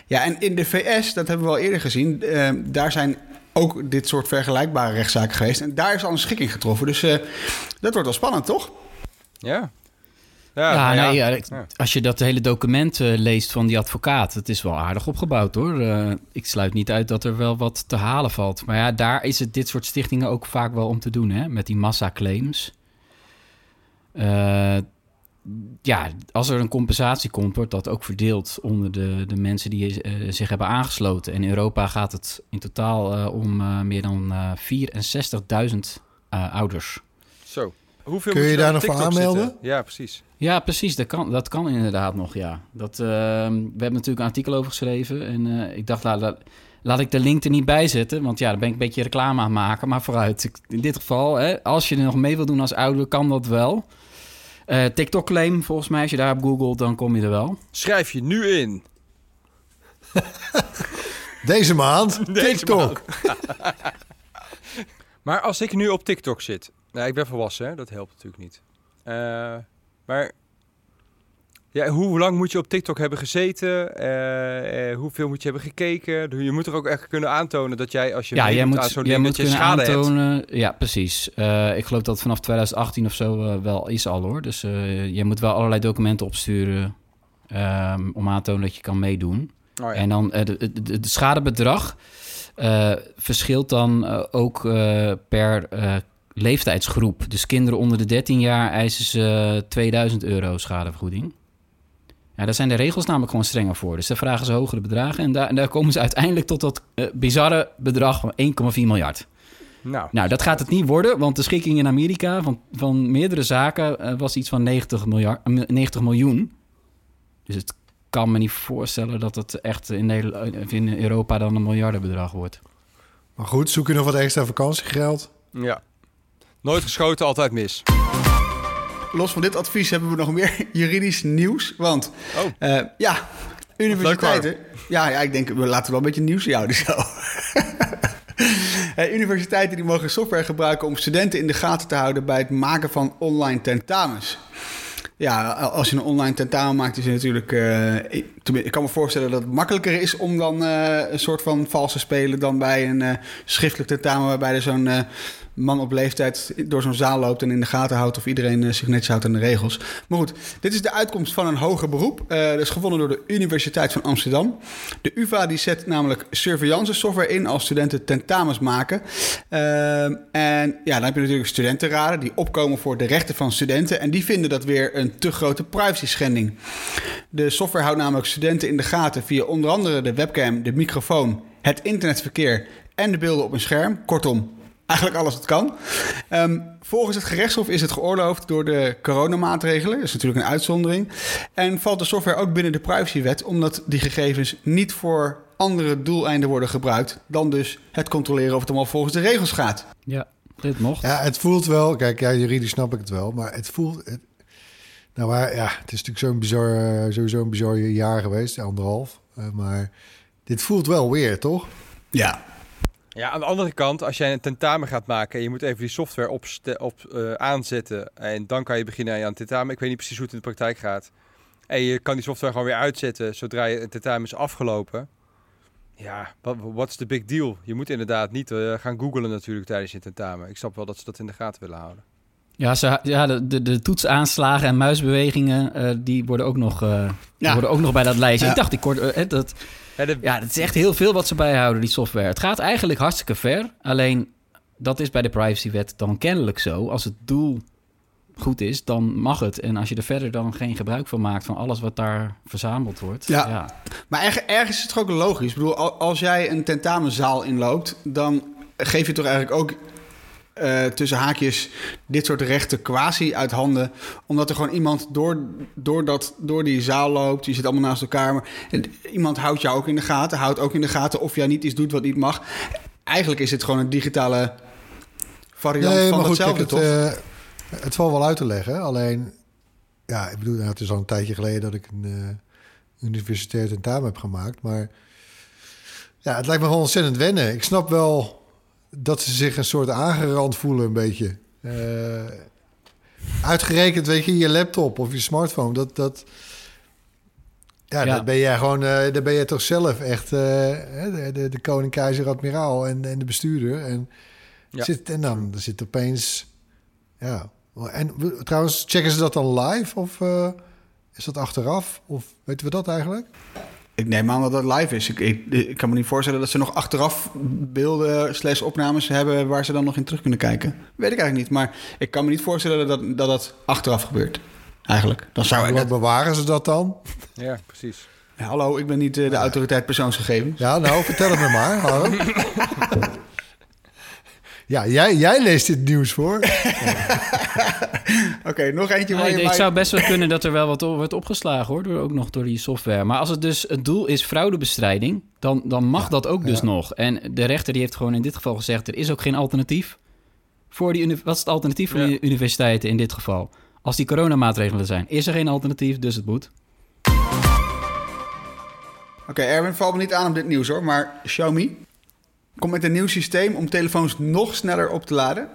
Ja, en in de VS, dat hebben we al eerder gezien, daar zijn ook dit soort vergelijkbare rechtszaken geweest. En daar is al een schikking getroffen. Dus eh, dat wordt wel spannend, toch? Ja. Ja, nou ja, Ja. als je dat hele document eh, leest van die advocaat, het is wel aardig opgebouwd hoor. Eh, ik sluit niet uit dat er wel wat te halen valt. Maar ja, daar is het dit soort stichtingen ook vaak wel om te doen, hè? met die massaclaims. Eh ja, als er een compensatie komt, wordt dat ook verdeeld onder de, de mensen die eh, zich hebben aangesloten. En in Europa gaat het in totaal eh, om eh, meer dan eh 64.000 eh, ouders. Zo. Hoeveel Kun je daar nog voor aanmelden? zitten? Ja, precies. Ja, precies. Dat kan, dat kan inderdaad nog, ja. Dat, ehm, we hebben natuurlijk een artikel over geschreven. En eh, ik dacht, laat, laat, laat ik de link er niet bij zetten. Want ja, dan ben ik een beetje reclame aan het maken. Maar vooruit. In dit geval, hè, als je er nog mee wil doen als ouder, kan dat wel. Eh, TikTok-claim, volgens mij, als je daarop googelt, dan kom je er wel. Schrijf je nu in. Deze maand, Deze TikTok. Maar als ik nu op TikTok zit... Nou, ik ben volwassen, hè? dat helpt natuurlijk niet. Eh, maar ja, hoe lang moet je op TikTok hebben gezeten? Eh, eh, hoeveel moet je hebben gekeken? Je moet er ook echt kunnen aantonen dat jij, als je ja, jij moet, aan zo'n jij ding, moet dat je kunnen schade hebt. aantonen. Ja, precies. Eh, ik geloof dat het vanaf 2018 of zo wel is al hoor. Dus je moet wel allerlei documenten opsturen ehm, om aan te tonen dat je kan meedoen. Oh, ja. En dan de schadebedrag verschilt dan ook per leeftijdsgroep. Dus kinderen onder de 13 jaar eisen ze 2000 euro schadevergoeding. Ja, daar zijn de regels namelijk gewoon strenger voor. Dus daar vragen ze hogere bedragen. En daar, en daar komen ze uiteindelijk tot dat eh, bizarre bedrag van 1,4 miljard. Nou, Nou, dat gaat het niet worden, want de schikking in Amerika van, van meerdere zaken eh, was iets van 90, miljard, eh, 90 miljoen. Dus het kan me niet voorstellen dat het echt in, Nederland, in Europa dan een miljardenbedrag wordt. Maar goed, zoek je nog wat extra vakantiegeld? ja. Nooit geschoten, altijd mis. Los van dit advies hebben we nog meer juridisch nieuws. Want Oh. eh, ja, universiteiten. Ja, ja, ik denk, we laten wel een beetje nieuws houden zo. Eh, universiteiten die mogen software gebruiken om studenten in de gaten te houden bij het maken van online tentamens. Ja, als je een online tentamen maakt, is het natuurlijk. eh, ik, kan me voorstellen dat het makkelijker is om dan een soort van valse spelen dan bij een schriftelijk tentamen waarbij er zo'n man op leeftijd door zo'n zaal loopt en in de gaten houdt of iedereen eh, zich netjes houdt aan de regels. Maar goed, dit is de uitkomst van een hoger beroep. Eh, dat is gewonnen door de Universiteit van Amsterdam. De UvA die zet namelijk surveillance software in als studenten tentamens maken. Ehm, en ja, dan heb je natuurlijk studentenraden die opkomen voor de rechten van studenten. En die vinden dat weer een te grote privacy schending. De software houdt namelijk studenten in de gaten via onder andere de webcam, de microfoon, het internetverkeer en de beelden op een scherm. Kortom, eigenlijk alles wat kan. Ehm, volgens het gerechtshof is het geoorloofd door de coronamaatregelen. Dat is natuurlijk een uitzondering. En valt de software ook binnen de privacywet, omdat die gegevens niet voor andere doeleinden worden gebruikt dan dus het controleren of het allemaal volgens de regels gaat. Ja, dit mocht. Ja, het voelt wel... Kijk, ja, juridisch snap ik het wel. Maar het voelt... Het, nou, maar ja, het is natuurlijk zo'n bizar, eh, sowieso een bizar jaar geweest. Anderhalf. Eh, maar dit voelt wel weer, toch? Ja. Ja, aan de andere kant, als jij een tentamen gaat maken en je moet even die software op, op eh, aanzetten en dan kan je beginnen aan je tentamen. Ik weet niet precies hoe het in de praktijk gaat. En je kan die software gewoon weer uitzetten zodra je tentamen is afgelopen. Ja, what's the big deal? Je moet inderdaad niet eh, gaan googlen natuurlijk tijdens je tentamen. Ik snap wel dat ze dat in de gaten willen houden. Ja, ze, ja de, de, de toetsaanslagen en muisbewegingen, eh, die worden ook nog, eh, die Ja. worden ook nog bij dat lijstje. Ja. Ik dacht, ik kort, eh, dat, Ja, de- ja, het is echt heel veel wat ze bijhouden, die software. Het gaat eigenlijk hartstikke ver. Alleen, dat is bij de privacywet dan kennelijk zo. Als het doel goed is, dan mag het. En als je er verder dan geen gebruik van maakt... van alles wat daar verzameld wordt. Ja. ja. Maar erg, ergens is het toch ook logisch. Ik bedoel, al- als jij een tentamenzaal inloopt, dan geef je toch eigenlijk ook eh, tussen haakjes dit soort rechten quasi uit handen. Omdat er gewoon iemand door, door, dat, door die zaal loopt. Je zit allemaal naast elkaar. Maar en iemand houdt jou ook in de gaten. Houdt ook in de gaten of jij niet iets doet wat niet mag. Eigenlijk is het gewoon een digitale variant Nee, van maar goed, hetzelfde, kijk, het, toch? eh, het valt wel uit te leggen. Alleen, ja, ik bedoel, nou, het is al een tijdje geleden dat ik een eh, universitair tentamen heb gemaakt. Maar ja, het lijkt me gewoon ontzettend wennen. Ik snap wel dat ze zich een soort aangerand voelen, een beetje. Eh, uitgerekend, weet je, je laptop of je smartphone, dat... dat ja, Ja. dan ben jij gewoon, eh dan ben je toch zelf echt eh, de, de, de koning, keizer, admiraal en, en de bestuurder. En, Ja. zit, en dan er zit opeens, ja. En we- trouwens, checken ze dat dan live of is dat achteraf? Of weten we dat eigenlijk? Ik neem aan dat dat live is. Ik, ik, ik kan me niet voorstellen dat ze nog achteraf beelden slash opnames hebben... waar ze dan nog in terug kunnen kijken. Weet ik eigenlijk niet. Maar ik kan me niet voorstellen dat dat, dat, dat achteraf gebeurt. Eigenlijk. Dan zou ik... Waar bewaren ze dat dan? ja, precies. Ja, hallo, ik ben niet eh, de autoriteit persoonsgegevens. Ja, nou, vertel het me maar. Harm. Ja, jij, jij leest dit nieuws voor. Oké, nog eentje waar Nee, je het zou best wel kunnen dat er wel wat wordt opgeslagen hoor, door, ook nog door die software. Maar als het dus het doel is fraudebestrijding, dan, dan mag dat ook dus ja. nog. En de rechter die heeft gewoon in dit geval gezegd, er is ook geen alternatief. Voor die, wat is het alternatief voor Ja. die universiteiten in dit geval? Als die coronamaatregelen zijn, is er geen alternatief, dus het moet. Oké, Erwin, valt me niet aan op dit nieuws hoor. Maar Xiaomi komt met een nieuw systeem om telefoons nog sneller op te laden.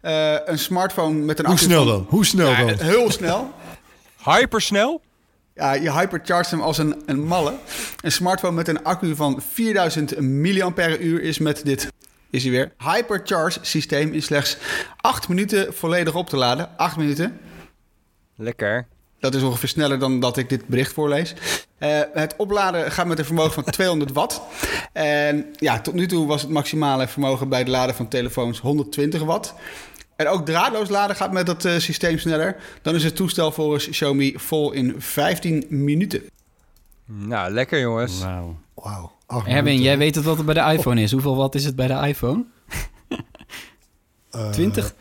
Eh, een smartphone met een Hoe accu snel van- dan? Hoe snel Ja, dan? heel snel. Hypersnel? Ja, je hyperchargt hem als een, een malle. Een smartphone met een accu van 4000 mAh is met dit... Is hij weer. Hypercharge systeem in slechts 8 minuten volledig op te laden. 8 minuten. Lekker. Dat is ongeveer sneller dan dat ik dit bericht voorlees. Eh, het opladen gaat met een vermogen van 200 watt. En ja, tot nu toe was het maximale vermogen bij het laden van telefoons 120 watt. En ook draadloos laden gaat met dat eh, systeem sneller. Dan is het toestel volgens Xiaomi vol in 15 minuten. Nou, lekker jongens. Wauw. Wauw. acht Erwin, jij weet het wat het bij de iPhone is. Hoeveel watt is het bij de iPhone? Eh, 20?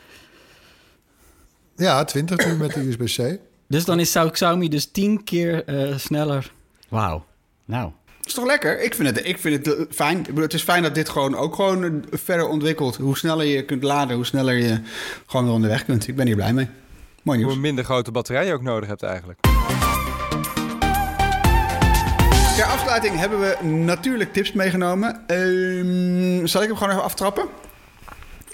Ja, 20 nu met de USB-C. Dus dan is zou Xiaomi dus 10 keer eh, sneller. Wauw. Nou, is toch lekker? Ik vind het, ik vind het eh, fijn. Ik bedoel, het is fijn dat dit gewoon ook gewoon eh, verder ontwikkelt. Hoe sneller je kunt laden, hoe sneller je gewoon weer onderweg kunt. Ik ben hier blij mee. Mooi nieuws. Hoe minder grote batterij je ook nodig hebt eigenlijk. Ter afsluiting hebben we natuurlijk tips meegenomen. Ehm, zal ik hem gewoon even aftrappen?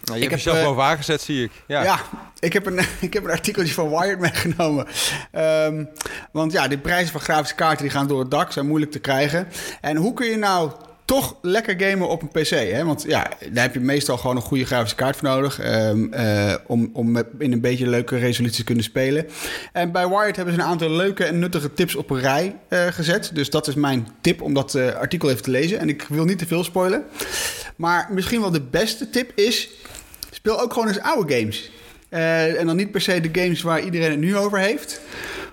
Nou, je Ik hebt heb, jezelf eh, bovenaan gezet, zie ik. Ja. Ja, ik, heb een, ik heb een artikeltje van Wired meegenomen. Ehm, want ja, de prijzen van grafische kaarten die gaan door het dak, zijn moeilijk te krijgen. En hoe kun je nou toch lekker gamen op een PC? Hè? Want ja, daar heb je meestal gewoon een goede grafische kaart voor nodig. ehm, eh, om, om in een beetje leuke resolutie te kunnen spelen. En bij Wired hebben ze een aantal leuke en nuttige tips op een rij eh, gezet. Dus dat is mijn tip om dat eh, artikel even te lezen. En ik wil niet te veel spoilen. Maar misschien wel de beste tip is... Speel ook gewoon eens oude games. Eh, en dan niet per se de games waar iedereen het nu over heeft.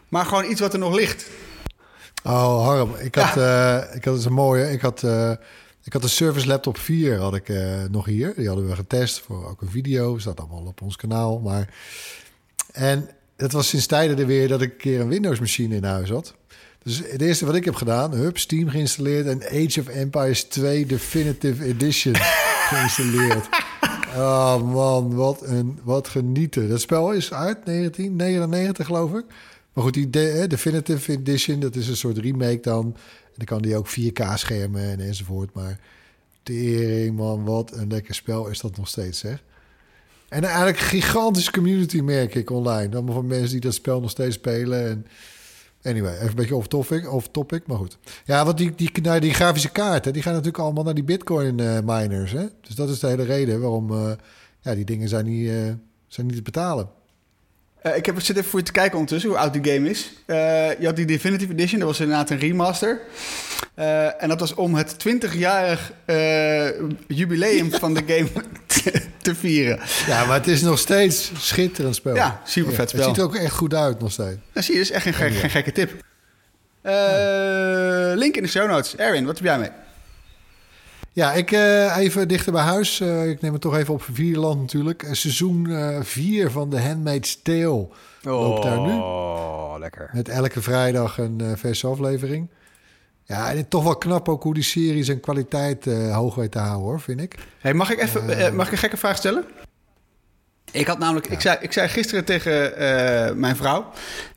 Maar gewoon iets wat er nog ligt. Oh, Harm, ik had, eh, ik had een mooie. Ik had, eh, ik had de Service Laptop 4 had ik eh, nog hier. Die hadden we getest voor ook een video. Staat allemaal op ons kanaal. Maar en het was sinds tijden er weer dat ik een keer een Windows machine in huis had. Dus het eerste wat ik heb gedaan, hup, Steam geïnstalleerd en Age of Empires 2 Definitive Edition geïnstalleerd. Oh man, wat een wat genieten. Dat spel is uit 1999 geloof ik. Maar goed, die de, Definitive Edition, dat is een soort remake dan. En dan kan die ook 4K schermen en enzovoort. Maar tering man, wat een lekker spel is dat nog steeds zeg. En eigenlijk een gigantische community merk ik online. Allemaal van mensen die dat spel nog steeds spelen. En Anyway, even een beetje off topic, off topic maar goed. Ja, want die, die, nou, die grafische kaarten, die gaan natuurlijk allemaal naar die bitcoin eh, miners. Hè? Dus dat is de hele reden waarom eh, ja, die dingen zijn niet, eh, zijn niet te betalen. Eh, ik heb zit even voor je te kijken ondertussen hoe oud die game is. Eh, je had die Definitive Edition, dat was inderdaad een remaster. Eh, en dat was om het 20-jarig eh, jubileum van de game te, te vieren. Ja, maar het is nog steeds schitterend spel. Ja, super vet spel. Het ziet er ook echt goed uit nog steeds. Dan zie je, is echt geen, gek- geen gekke tip. Link in de show notes. Erwin, wat heb jij mee? Ja, ik eh, even dichter bij huis. Eh, ik neem het toch even op Vierland natuurlijk. Eh, seizoen 4 van The Handmaid's Tale loopt daar nu. Oh, lekker. Met elke vrijdag een eh, verse aflevering. Ja, en toch wel knap ook hoe die serie zijn kwaliteit eh, hoog weet te houden, hoor, vind ik. Hey, mag ik even eh, mag ik een gekke vraag stellen? Ik had namelijk, ik, zei, ik zei gisteren tegen eh, mijn vrouw: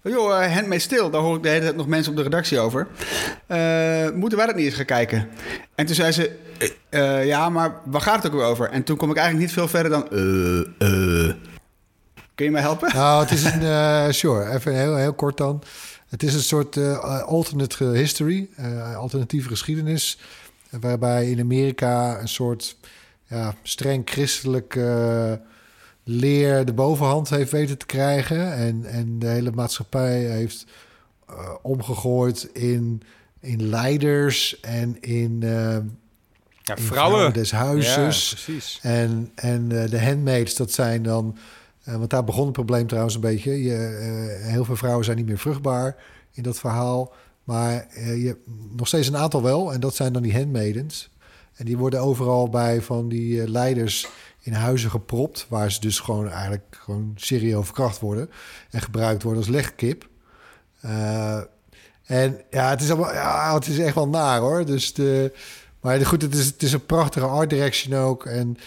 Joh, uh, Handmaid's Tale, daar hoor ik de hele tijd nog mensen op de redactie over. Eh, moeten wij dat niet eens gaan kijken? En toen zei ze: eh, Ja, maar waar gaat het ook weer over? En toen kom ik eigenlijk niet veel verder dan. eh, eh. Kun je mij helpen? Nou, het is een, sure, even heel, heel kort dan. Het is een soort alternate history, alternatieve geschiedenis. Waarbij in Amerika een soort ja, streng christelijk eh, leer de bovenhand heeft weten te krijgen. En, en de hele maatschappij heeft omgegooid in, in leiders en in, Ja, vrouwen. des huizes. precies. En, en eh, de handmaids, dat zijn dan... eh, want daar begon het probleem trouwens een beetje. Je, eh, heel veel vrouwen zijn niet meer vruchtbaar in dat verhaal. Maar je hebt nog steeds een aantal wel. En dat zijn dan die handmaidens. En die worden overal bij van die leiders in huizen gepropt. Waar ze dus gewoon eigenlijk gewoon serieus verkracht worden. En gebruikt worden als legkip. En ja, het is, allemaal, ja, het is echt wel naar hoor. Dus de, maar goed, het is, het is een prachtige art direction ook. En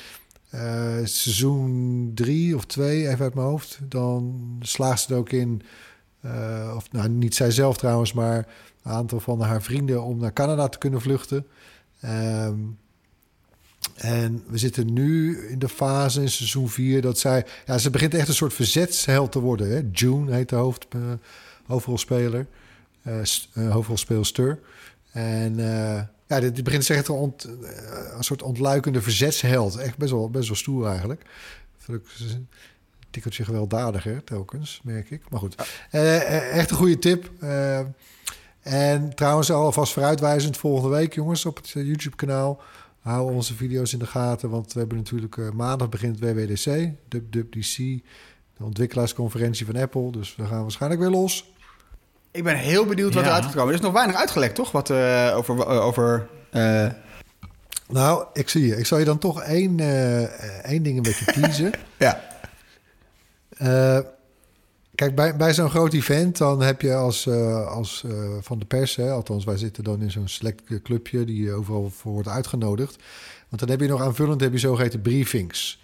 eh, seizoen drie of twee, even uit mijn hoofd, dan slaagt ze er ook in. eh, of nou, niet zij zelf trouwens, maar een aantal van haar vrienden om naar Canada te kunnen vluchten. Ehm, en we zitten nu in de fase in seizoen 4 dat zij... Ja, ze begint echt een soort verzetsheld te worden. Hè? June heet de hoofd, eh, hoofdrolspeler. eh, hoofdrolspeelster. En ja, dit, begint echt een, ont- eh, een soort ontluikende verzetsheld. Echt best wel, best wel stoer eigenlijk. Vind ik een tikkeltje gewelddadiger telkens, merk ik. Maar goed, Eh, eh, echt een goede tip. En trouwens alvast vooruitwijzend volgende week, jongens, op het YouTube-kanaal. Hou onze video's in de gaten, want we hebben natuurlijk maandag begint WWDC, WWDC, de ontwikkelaarsconferentie van Apple. Dus we gaan waarschijnlijk weer los. Ik ben heel benieuwd wat Ja. eruit gaat komen. Er is nog weinig uitgelekt, toch? Wat eh, over. eh, over eh, Nou, ik zie je. Ik zal je dan toch één, één ding een beetje teasen. ja. Kijk, bij, bij zo'n groot event, dan heb je als, als van de pers, hè, althans wij zitten dan in zo'n select clubje die overal voor wordt uitgenodigd. Want dan heb je nog aanvullend heb je zogeheten briefings.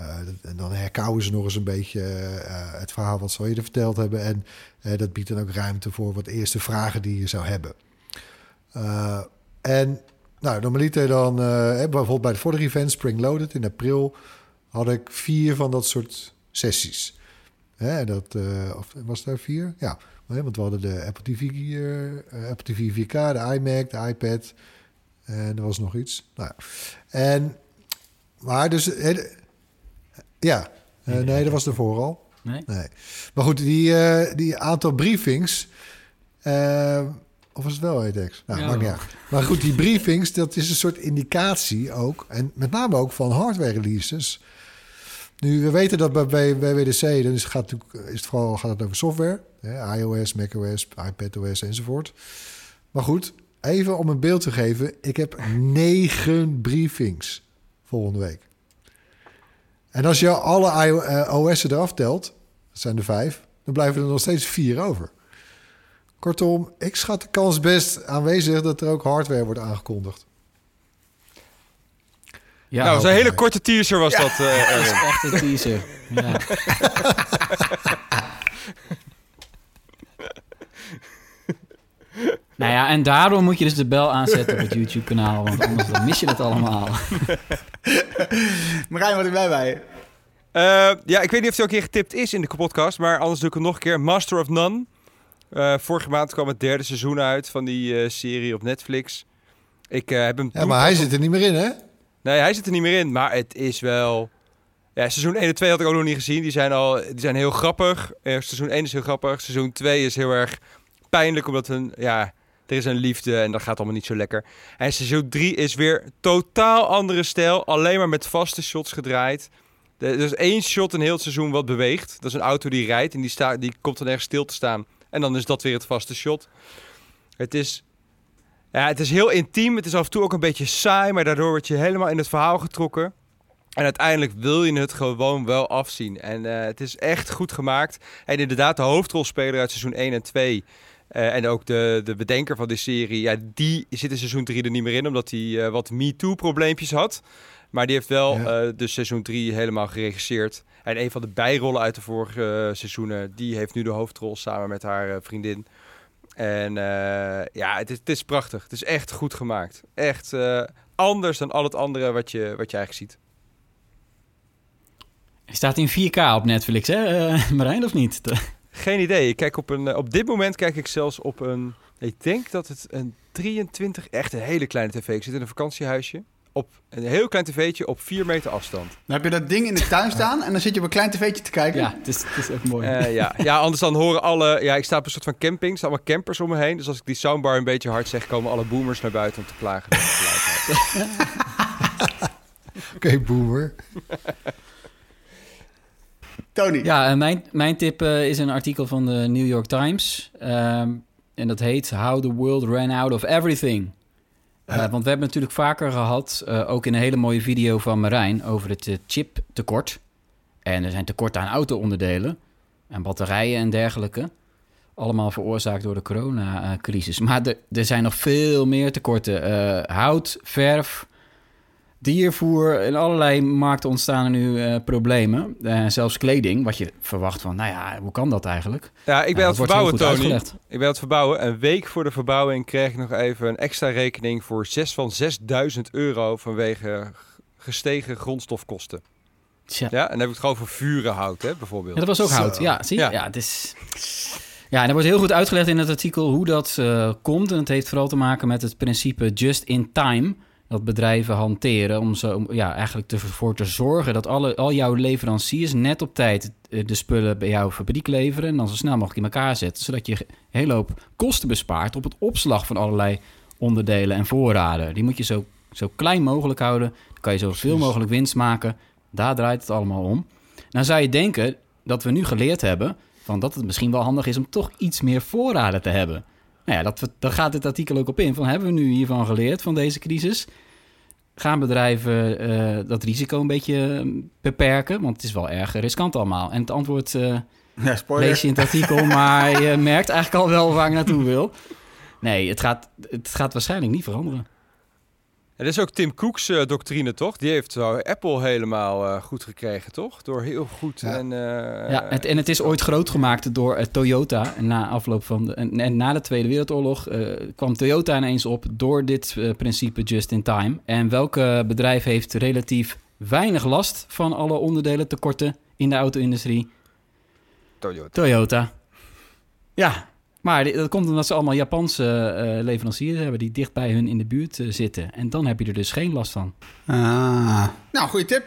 Eh, en dan herkauwen ze nog eens een beetje eh, het verhaal wat ze al eerder verteld hebben. En eh, dat biedt dan ook ruimte voor wat eerste vragen die je zou hebben. En nou, normaliter dan, bijvoorbeeld bij het vorige event, Spring Loaded in april, had ik vier van dat soort sessies. Hè, dat, of was er vier? Ja, want we hadden de Apple TV, eh, Apple TV 4K, de iMac, de iPad en er was nog iets. Nou, ja. en, maar dus, ja, eh, nee, dat was ervoor al. Nee? Nee. Maar goed, die, eh, die aantal briefings. eh, of was het wel EDEX? Nou, Ja, maakt niet uit. Maar goed, die briefings, dat is een soort indicatie ook. En met name ook van hardware releases. Nu, we weten dat bij, bij, bij WDC, dan is, gaat is het vooral gaat het over software. Hè, iOS, macOS, iPadOS enzovoort. Maar goed, even om een beeld te geven. Ik heb negen briefings volgende week. En als je alle IO, eh, OS'en eraf telt, dat zijn er vijf, dan blijven er nog steeds vier over. Kortom, ik schat de kans best aanwezig dat er ook hardware wordt aangekondigd. Ja, nou, een hele korte teaser was dat, eh, dat is echt een teaser. Ja. nou ja, en daarom moet je dus de bel aanzetten op het YouTube-kanaal, want anders dan mis je het allemaal. Marijn, wat heb jij bij? Eh, ja, ik weet niet of het ook een keer getipt is in de podcast, maar anders doe ik het nog een keer. Master of None. Eh, vorige maand kwam het derde seizoen uit van die eh, serie op Netflix. Ik eh, heb hem. Ja, maar hij zit er niet meer in, hè? Nee, hij zit er niet meer in, maar het is wel... Ja, seizoen 1 en 2 had ik ook nog niet gezien. Die zijn, al, die zijn heel grappig. Eh, seizoen 1 is heel grappig. Seizoen 2 is heel erg pijnlijk, omdat een, ja, er is een liefde en dat gaat allemaal niet zo lekker. En seizoen 3 is weer totaal andere stijl. Alleen maar met vaste shots gedraaid. Er is één shot in heel het seizoen wat beweegt. Dat is een auto die rijdt en die, staat, die komt dan ergens stil te staan. En dan is dat weer het vaste shot. Het is, ja, het is heel intiem. Het is af en toe ook een beetje saai, maar daardoor word je helemaal in het verhaal getrokken. En uiteindelijk wil je het gewoon wel afzien. En eh, het is echt goed gemaakt. En inderdaad, de hoofdrolspeler uit seizoen 1 en 2... eh, en ook de, de bedenker van de serie, ja, die zit in seizoen 3 er niet meer in, omdat hij eh, wat MeToo-probleempjes had. Maar die heeft wel Ja. eh dus seizoen 3 helemaal geregisseerd. En een van de bijrollen uit de vorige seizoenen, die heeft nu de hoofdrol samen met haar eh, vriendin. En eh, ja, het is, het is prachtig. Het is echt goed gemaakt. Echt eh, anders dan al het andere wat je, wat je eigenlijk ziet. Hij staat in 4K op Netflix, hè, eh, Marijn, of niet? Geen idee. Ik kijk op een. eh, Op dit moment kijk ik zelfs op een. Ik denk dat het een 23. Echt een hele kleine tv. Ik zit in een vakantiehuisje. Op een heel klein tv'tje op 4 meter afstand. Dan heb je dat ding in de tuin staan en dan zit je op een klein tv'tje te kijken. Ja, het is, het is echt mooi. Eh, ja. ja, anders dan horen alle. Ja, ik sta op een soort van camping. Er staan allemaal campers om me heen. Dus als ik die soundbar een beetje hard zeg, komen alle boomers naar buiten om te klagen. Oké, boomer. Tony. Ja, en mijn, mijn tip eh, is een artikel van de New York Times. Ehm, en dat heet How the World Ran Out of Everything. Eh, want we hebben natuurlijk vaker gehad, eh, ook in een hele mooie video van Marijn, over het eh, chiptekort. En er zijn tekorten aan auto-onderdelen en batterijen en dergelijke. Allemaal veroorzaakt door de coronacrisis. Maar er, zijn nog veel meer tekorten. Eh, hout, verf, diervoer. In allerlei markten ontstaan er nu eh, problemen. Eh, zelfs kleding, wat je verwacht van, nou ja, hoe kan dat eigenlijk? Ja, ik ben Ja, aan het verbouwen, Tony. uitgelegd. Ik ben aan het verbouwen. Een week voor de verbouwing kreeg ik nog even een extra rekening voor 6 van 6000 euro vanwege gestegen grondstofkosten. Tja. Ja, en dan heb ik het gewoon voor vurenhout, hè, bijvoorbeeld. Ja, dat was ook Zo. hout. Ja, zie je? Ja. Ja. het is... Ja, en er wordt heel goed uitgelegd in het artikel hoe dat eh, komt. En het heeft vooral te maken met het principe just in time. Dat bedrijven hanteren om, zo, ja, eigenlijk ervoor te zorgen dat alle, al jouw leveranciers net op tijd eh, de spullen bij jouw fabriek leveren. En dan zo snel mogelijk in elkaar zetten. Zodat je een hele hoop kosten bespaart op het opslag van allerlei onderdelen en voorraden. Die moet je zo, zo klein mogelijk houden. Dan kan je zoveel mogelijk winst maken. Daar draait het allemaal om. Nou zou je denken dat we nu geleerd hebben van dat het misschien wel handig is om toch iets meer voorraden te hebben. Nou ja, dat, daar gaat dit artikel ook op in. Van hebben we nu hiervan geleerd van deze crisis? Gaan bedrijven eh, dat risico een beetje eh, beperken? Want het is wel erg riskant allemaal. En het antwoord eh, Ja, lees je in het artikel, maar je merkt eigenlijk al wel waar ik naartoe wil. Nee, het gaat, het gaat waarschijnlijk niet veranderen. En dat is ook Tim Cook's eh, doctrine, toch? Die heeft zo Apple helemaal eh, goed gekregen, toch? Door heel goed Ja. en... eh, Ja, het, en het is ooit groot gemaakt door Toyota. En na afloop van de, en, en na de Tweede Wereldoorlog eh, kwam Toyota ineens op door dit principe just in time. En welke bedrijf heeft relatief weinig last van alle onderdelen tekorten in de auto-industrie? Toyota. Toyota. Ja, maar dat komt omdat ze allemaal Japanse eh, leveranciers hebben die dicht bij hun in de buurt eh, zitten. En dan heb je er dus geen last van. Ah. Nou, goede tip.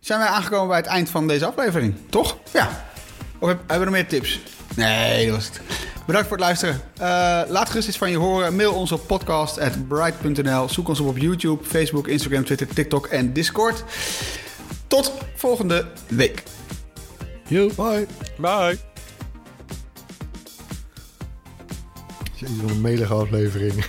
Zijn wij aangekomen bij het eind van deze aflevering, toch? Ja. Of heb- hebben we nog meer tips? Nee, dat was het. Bedankt voor het luisteren. Eh, laat gerust iets van je horen. Mail ons op podcast.bright.nl. Zoek ons op op YouTube, Facebook, Instagram, Twitter, TikTok en Discord. Tot volgende week. Yo. Bye. Bye. Een melige aflevering.